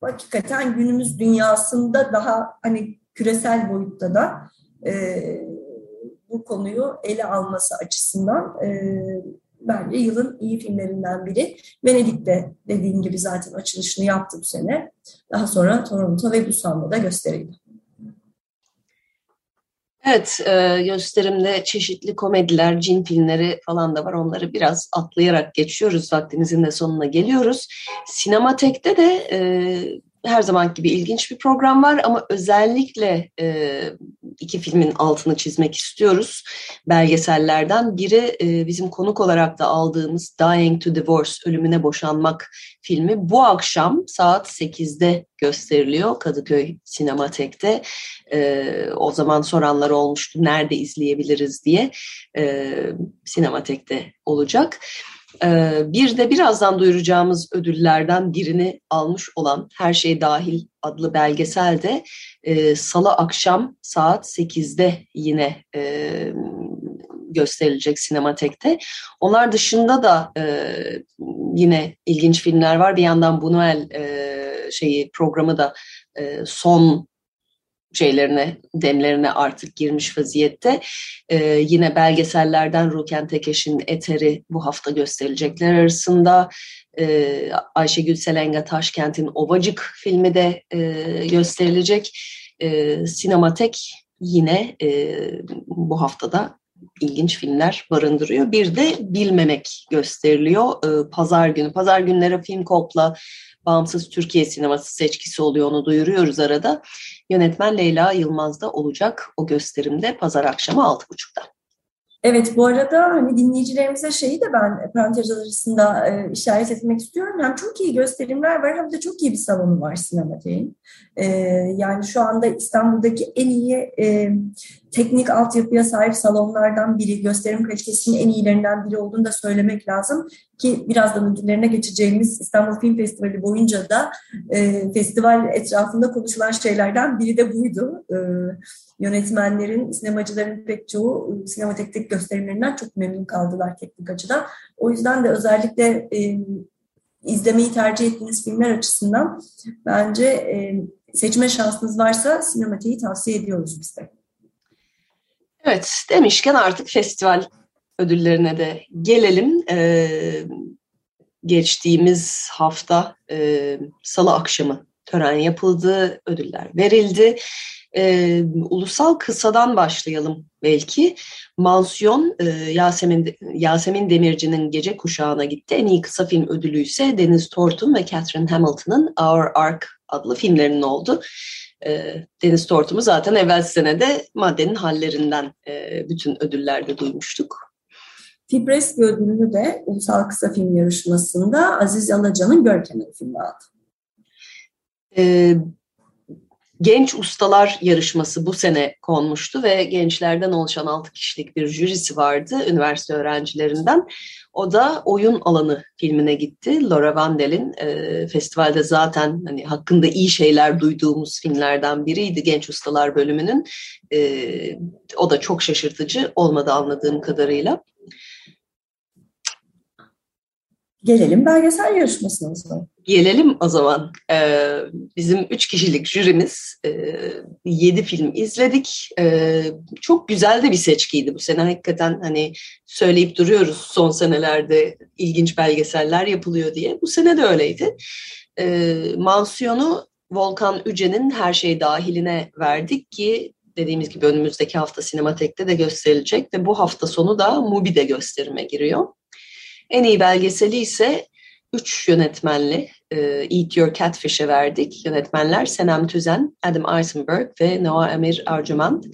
Speaker 2: hakikaten günümüz dünyasında daha hani küresel boyutta da e, bu konuyu ele alması açısından e, bence yılın iyi filmlerinden biri. Venedik'te dediğim gibi zaten açılışını yaptı bu sene. Daha sonra Toronto ve Busan'da da gösterildi.
Speaker 1: Evet, e, gösterimde çeşitli komediler, cin filmleri falan da var. Onları biraz atlayarak geçiyoruz. Vaktimizin de sonuna geliyoruz. Sinematek'te de e, her zaman gibi ilginç bir program var ama özellikle e, iki filmin altını çizmek istiyoruz. Belgesellerden biri e, bizim konuk olarak da aldığımız Dying to Divorce, Ölümüne Boşanmak filmi bu akşam saat 8'de gösteriliyor Kadıköy Sinematek'te. E, o zaman soranlar olmuştu nerede izleyebiliriz diye. E, Sinematek'te olacak. Ee, bir de birazdan duyuracağımız ödüllerden birini almış olan Her Şey Dahil adlı belgesel de e, salı akşam saat 8'de yine e, gösterilecek sinematekte. Onlar dışında da e, yine ilginç filmler var. Bir yandan Buñuel e, şeyi programı da son şeylerine, demlerine artık girmiş vaziyette. Ee, yine belgesellerden Ruken Tekeş'in Eteri bu hafta gösterilecekler arasında. Ee, Ayşegül Selenga Taşkent'in Ovacık filmi de e, gösterilecek. Ee, Sinematek yine e, bu haftada ilginç filmler barındırıyor. Bir de Bilmemek gösteriliyor e, pazar günü. Pazar günleri Film Kop'la Bağımsız Türkiye Sineması seçkisi oluyor onu duyuruyoruz arada. Yönetmen Leyla Yılmaz da olacak o gösterimde pazar akşamı 6.30'da.
Speaker 2: Evet bu arada hani dinleyicilerimize şeyi de ben parantez arasında e, işaret etmek istiyorum. Hem çok iyi gösterimler var hem de çok iyi bir salonu var sinemateğin. E, yani şu anda İstanbul'daki en iyi e, teknik altyapıya sahip salonlardan biri, gösterim kalitesinin en iyilerinden biri olduğunu da söylemek lazım. Ki birazdan ödüllerine geçeceğimiz İstanbul Film Festivali boyunca da e, festival etrafında konuşulan şeylerden biri de buydu. E, yönetmenlerin, sinemacıların pek çoğu e, sinematekteki gösterimlerinden çok memnun kaldılar teknik açıdan. O yüzden de özellikle e, izlemeyi tercih ettiğiniz filmler açısından bence e, seçme şansınız varsa sinematiği tavsiye ediyoruz biz de.
Speaker 1: Evet, demişken artık festival ödüllerine de gelelim. Ee, geçtiğimiz hafta e, salı akşamı tören yapıldı, ödüller verildi. Ee, ulusal kısadan başlayalım belki. Mansiyon e, Yasemin Yasemin Demirci'nin Gece Kuşağı'na gitti. En iyi kısa film ödülü ise Deniz Tortun ve Catherine Hamilton'ın Our Ark adlı filmlerinin oldu. E, Deniz Tortum'u zaten evvel senede maddenin hallerinden e, bütün ödüllerde duymuştuk.
Speaker 2: Fibreski ödülünü de Ulusal Kısa Film Yarışması'nda Aziz Alacan'ın Görkem'in filmi aldı.
Speaker 1: E, Genç Ustalar Yarışması bu sene konmuştu ve gençlerden oluşan 6 kişilik bir jürisi vardı üniversite öğrencilerinden. O da Oyun Alanı filmine gitti. Laura Vandel'in e, festivalde zaten hani hakkında iyi şeyler duyduğumuz filmlerden biriydi Genç Ustalar bölümünün. E, o da çok şaşırtıcı olmadı anladığım kadarıyla.
Speaker 2: Gelelim belgesel yarışmasına o zaman.
Speaker 1: Gelelim o zaman. Ee, bizim üç kişilik jürimiz e, yedi film izledik. E, çok güzel de bir seçkiydi bu sene. Hakikaten hani söyleyip duruyoruz son senelerde ilginç belgeseller yapılıyor diye. Bu sene de öyleydi. E, mansiyonu Volkan Üce'nin her şey dahiline verdik ki dediğimiz gibi önümüzdeki hafta Sinematek'te de gösterilecek ve bu hafta sonu da Mubi'de gösterime giriyor. En iyi belgeseli ise üç yönetmenli e, Eat Your Catfish'e verdik. Yönetmenler Senem Tüzen, Adam Eisenberg ve Noah Emir Arjumand.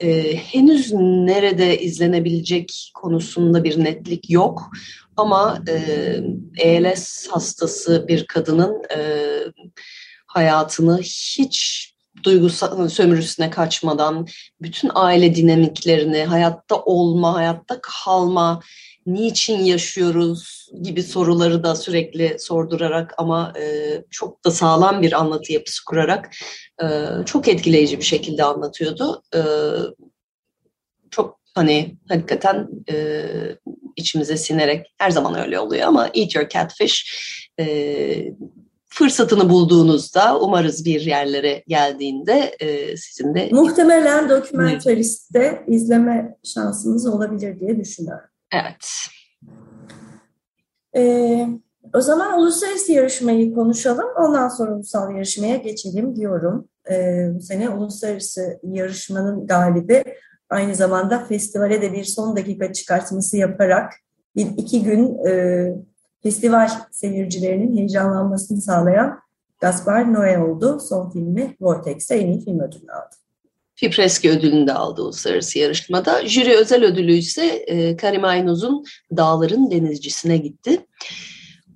Speaker 1: E, henüz nerede izlenebilecek konusunda bir netlik yok. Ama e, ALS hastası bir kadının hayatını hiç duygusal sömürüsüne kaçmadan bütün aile dinamiklerini, hayatta olma, hayatta kalma, niçin yaşıyoruz gibi soruları da sürekli sordurarak ama e, çok da sağlam bir anlatı yapısı kurarak e, çok etkileyici bir şekilde anlatıyordu. E, çok hani hakikaten e, içimize sinerek her zaman öyle oluyor ama Eat Your Catfish e, fırsatını bulduğunuzda umarız bir yerlere geldiğinde e, sizin de...
Speaker 2: Muhtemelen dokümentariste izleme şansınız olabilir diye düşünüyorum.
Speaker 1: Evet.
Speaker 2: Ee, o zaman uluslararası yarışmayı konuşalım. Ondan sonra ulusal yarışmaya geçelim diyorum. Ee, bu sene uluslararası yarışmanın galibi aynı zamanda festivale de bir son dakika çıkartması yaparak bir iki gün e, festival seyircilerinin heyecanlanmasını sağlayan Gaspar Noé oldu. Son filmi Vortex'te en iyi film ödülünü aldı.
Speaker 1: Fipreski ödülünü de aldı uluslararası yarışmada. Jüri özel ödülü ise e, Karim Aynuz'un Dağların Denizcisine gitti.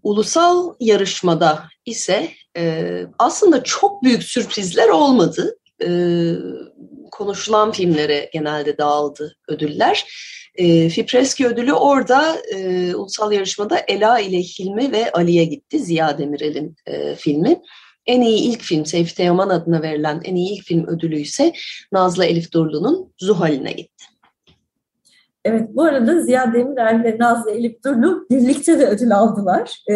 Speaker 1: Ulusal yarışmada ise e, aslında çok büyük sürprizler olmadı. E, konuşulan filmlere genelde dağıldı ödüller. E, Fipreski ödülü orada e, ulusal yarışmada Ela ile Hilmi ve Ali'ye gitti. Ziya Demirel'in e, filmi. En iyi ilk film Seyfi Teoman adına verilen en iyi ilk film ödülü ise Nazlı Elif Durlu'nun Zuhal'ine gitti.
Speaker 2: Evet, bu arada Ziya Demirel ve Nazlı Elif Durlu birlikte de ödül aldılar. Ee,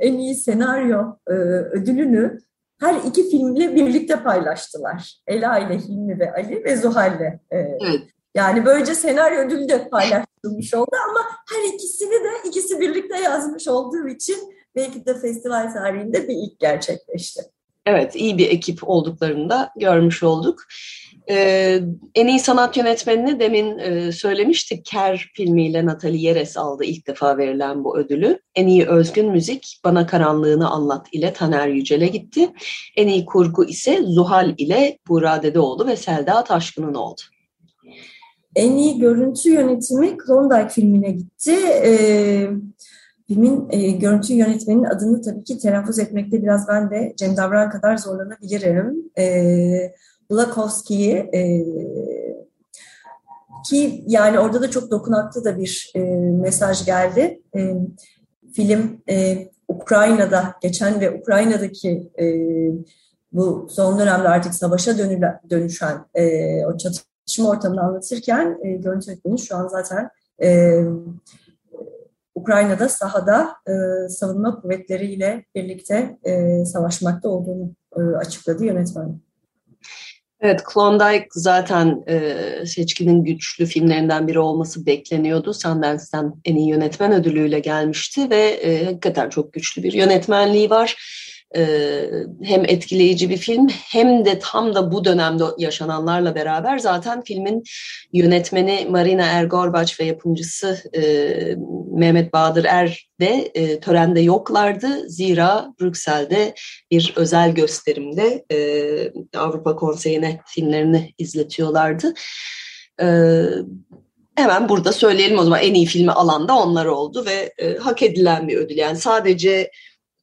Speaker 2: en iyi senaryo e, ödülünü her iki filmle birlikte paylaştılar. Ela ile Hilmi ve Ali ve Zuhal'le. Ee, evet. Yani böylece senaryo ödülü de paylaşılmış oldu ama her ikisini de ikisi birlikte yazmış olduğu için belki de festival tarihinde bir ilk gerçekleşti.
Speaker 1: Evet, iyi bir ekip olduklarını da görmüş olduk. Ee, en iyi sanat yönetmenini demin e, söylemiştik. Ker filmiyle Natalie Yeres aldı ilk defa verilen bu ödülü. En iyi özgün müzik Bana Karanlığını Anlat ile Taner Yücel'e gitti. En iyi kurgu ise Zuhal ile Buğra Dedeoğlu ve Selda Taşkın'ın oldu.
Speaker 2: En iyi görüntü yönetimi Klondike filmine gitti. Ee, filmin e, görüntü yönetmeninin adını tabii ki telaffuz etmekte biraz ben de Cem Davran kadar zorlanabilirim. Ee, Blakowski'yi e, ki yani orada da çok dokunaklı da bir e, mesaj geldi. E, film e, Ukrayna'da geçen ve Ukrayna'daki e, bu son dönemde artık savaşa dönüle, dönüşen e, o çatışma ortamını anlatırken e, görüntü yönetmeni şu an zaten e, Ukrayna'da sahada e, savunma kuvvetleriyle birlikte e, savaşmakta olduğunu e, açıkladı yönetmen.
Speaker 1: Evet, Klondike zaten e, seçkinin güçlü filmlerinden biri olması bekleniyordu. Sundance'den en iyi yönetmen ödülüyle gelmişti ve e, hakikaten çok güçlü bir yönetmenliği var hem etkileyici bir film hem de tam da bu dönemde yaşananlarla beraber zaten filmin yönetmeni Marina Ergorbaç ve yapımcısı e, Mehmet Bahadır Er de e, törende yoklardı. Zira Brüksel'de bir özel gösterimde e, Avrupa Konseyi'ne filmlerini izletiyorlardı. E, hemen burada söyleyelim o zaman en iyi filmi alan da onlar oldu ve e, hak edilen bir ödül. Yani sadece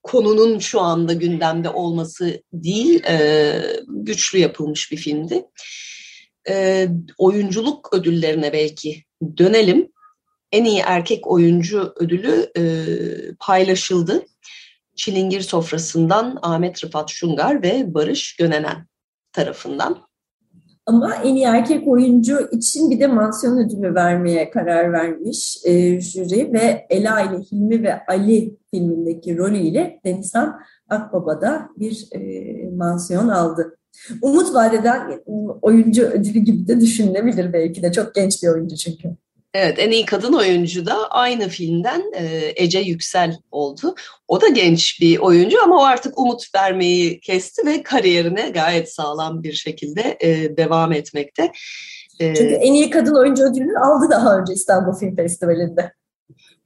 Speaker 1: konunun şu anda gündemde olması değil, e, güçlü yapılmış bir filmdi. E, oyunculuk ödüllerine belki dönelim. En iyi erkek oyuncu ödülü e, paylaşıldı. Çilingir sofrasından Ahmet Rıfat Şungar ve Barış Gönenen tarafından.
Speaker 2: Ama en iyi erkek oyuncu için bir de mansiyon ödülü vermeye karar vermiş e, jüri ve Ela ile Hilmi ve Ali filmindeki rolüyle Denizhan Akbaba da bir e, mansiyon aldı. Umut vadeden oyuncu ödülü gibi de düşünülebilir belki de. Çok genç bir oyuncu çünkü.
Speaker 1: Evet, en iyi kadın oyuncu da aynı filmden e, Ece Yüksel oldu. O da genç bir oyuncu ama o artık umut vermeyi kesti ve kariyerine gayet sağlam bir şekilde e, devam etmekte.
Speaker 2: E, Çünkü en iyi kadın oyuncu ödülünü aldı daha önce İstanbul Film Festivali'nde.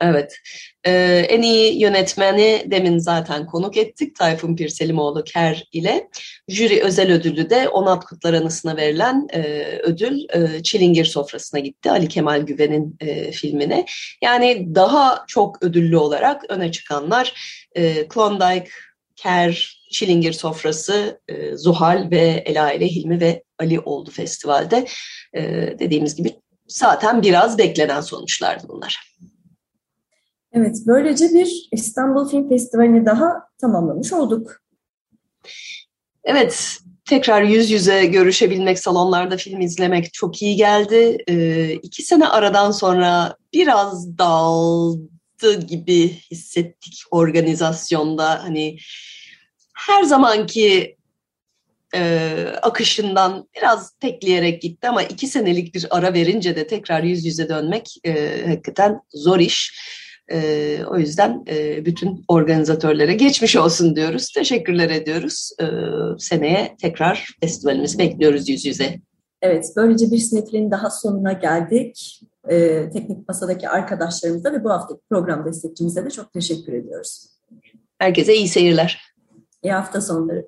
Speaker 1: Evet. Ee, en iyi yönetmeni demin zaten konuk ettik. Tayfun Pirselimoğlu Ker ile. Jüri özel ödülü de Onat Kutlar Anısı'na verilen e, ödül e, Çilingir Sofrası'na gitti. Ali Kemal Güven'in e, filmine. Yani daha çok ödüllü olarak öne çıkanlar e, Klondike, Ker, Çilingir Sofrası, e, Zuhal ve Ela ile Hilmi ve Ali oldu festivalde. E, dediğimiz gibi zaten biraz beklenen sonuçlardı bunlar.
Speaker 2: Evet, böylece bir İstanbul Film Festivali'ni daha tamamlamış olduk.
Speaker 1: Evet, tekrar yüz yüze görüşebilmek, salonlarda film izlemek çok iyi geldi. Ee, iki sene aradan sonra biraz dağıldı gibi hissettik organizasyonda. Hani her zamanki e, akışından biraz tekleyerek gitti ama iki senelik bir ara verince de tekrar yüz yüze dönmek e, hakikaten zor iş. E, o yüzden e, bütün organizatörlere geçmiş olsun diyoruz. Teşekkürler ediyoruz. E, seneye tekrar festivalimizi bekliyoruz yüz yüze.
Speaker 2: Evet, böylece bir sinefilin daha sonuna geldik. E, teknik masadaki arkadaşlarımıza ve bu haftaki program destekçimize de çok teşekkür ediyoruz.
Speaker 1: Herkese iyi seyirler.
Speaker 2: İyi hafta sonları.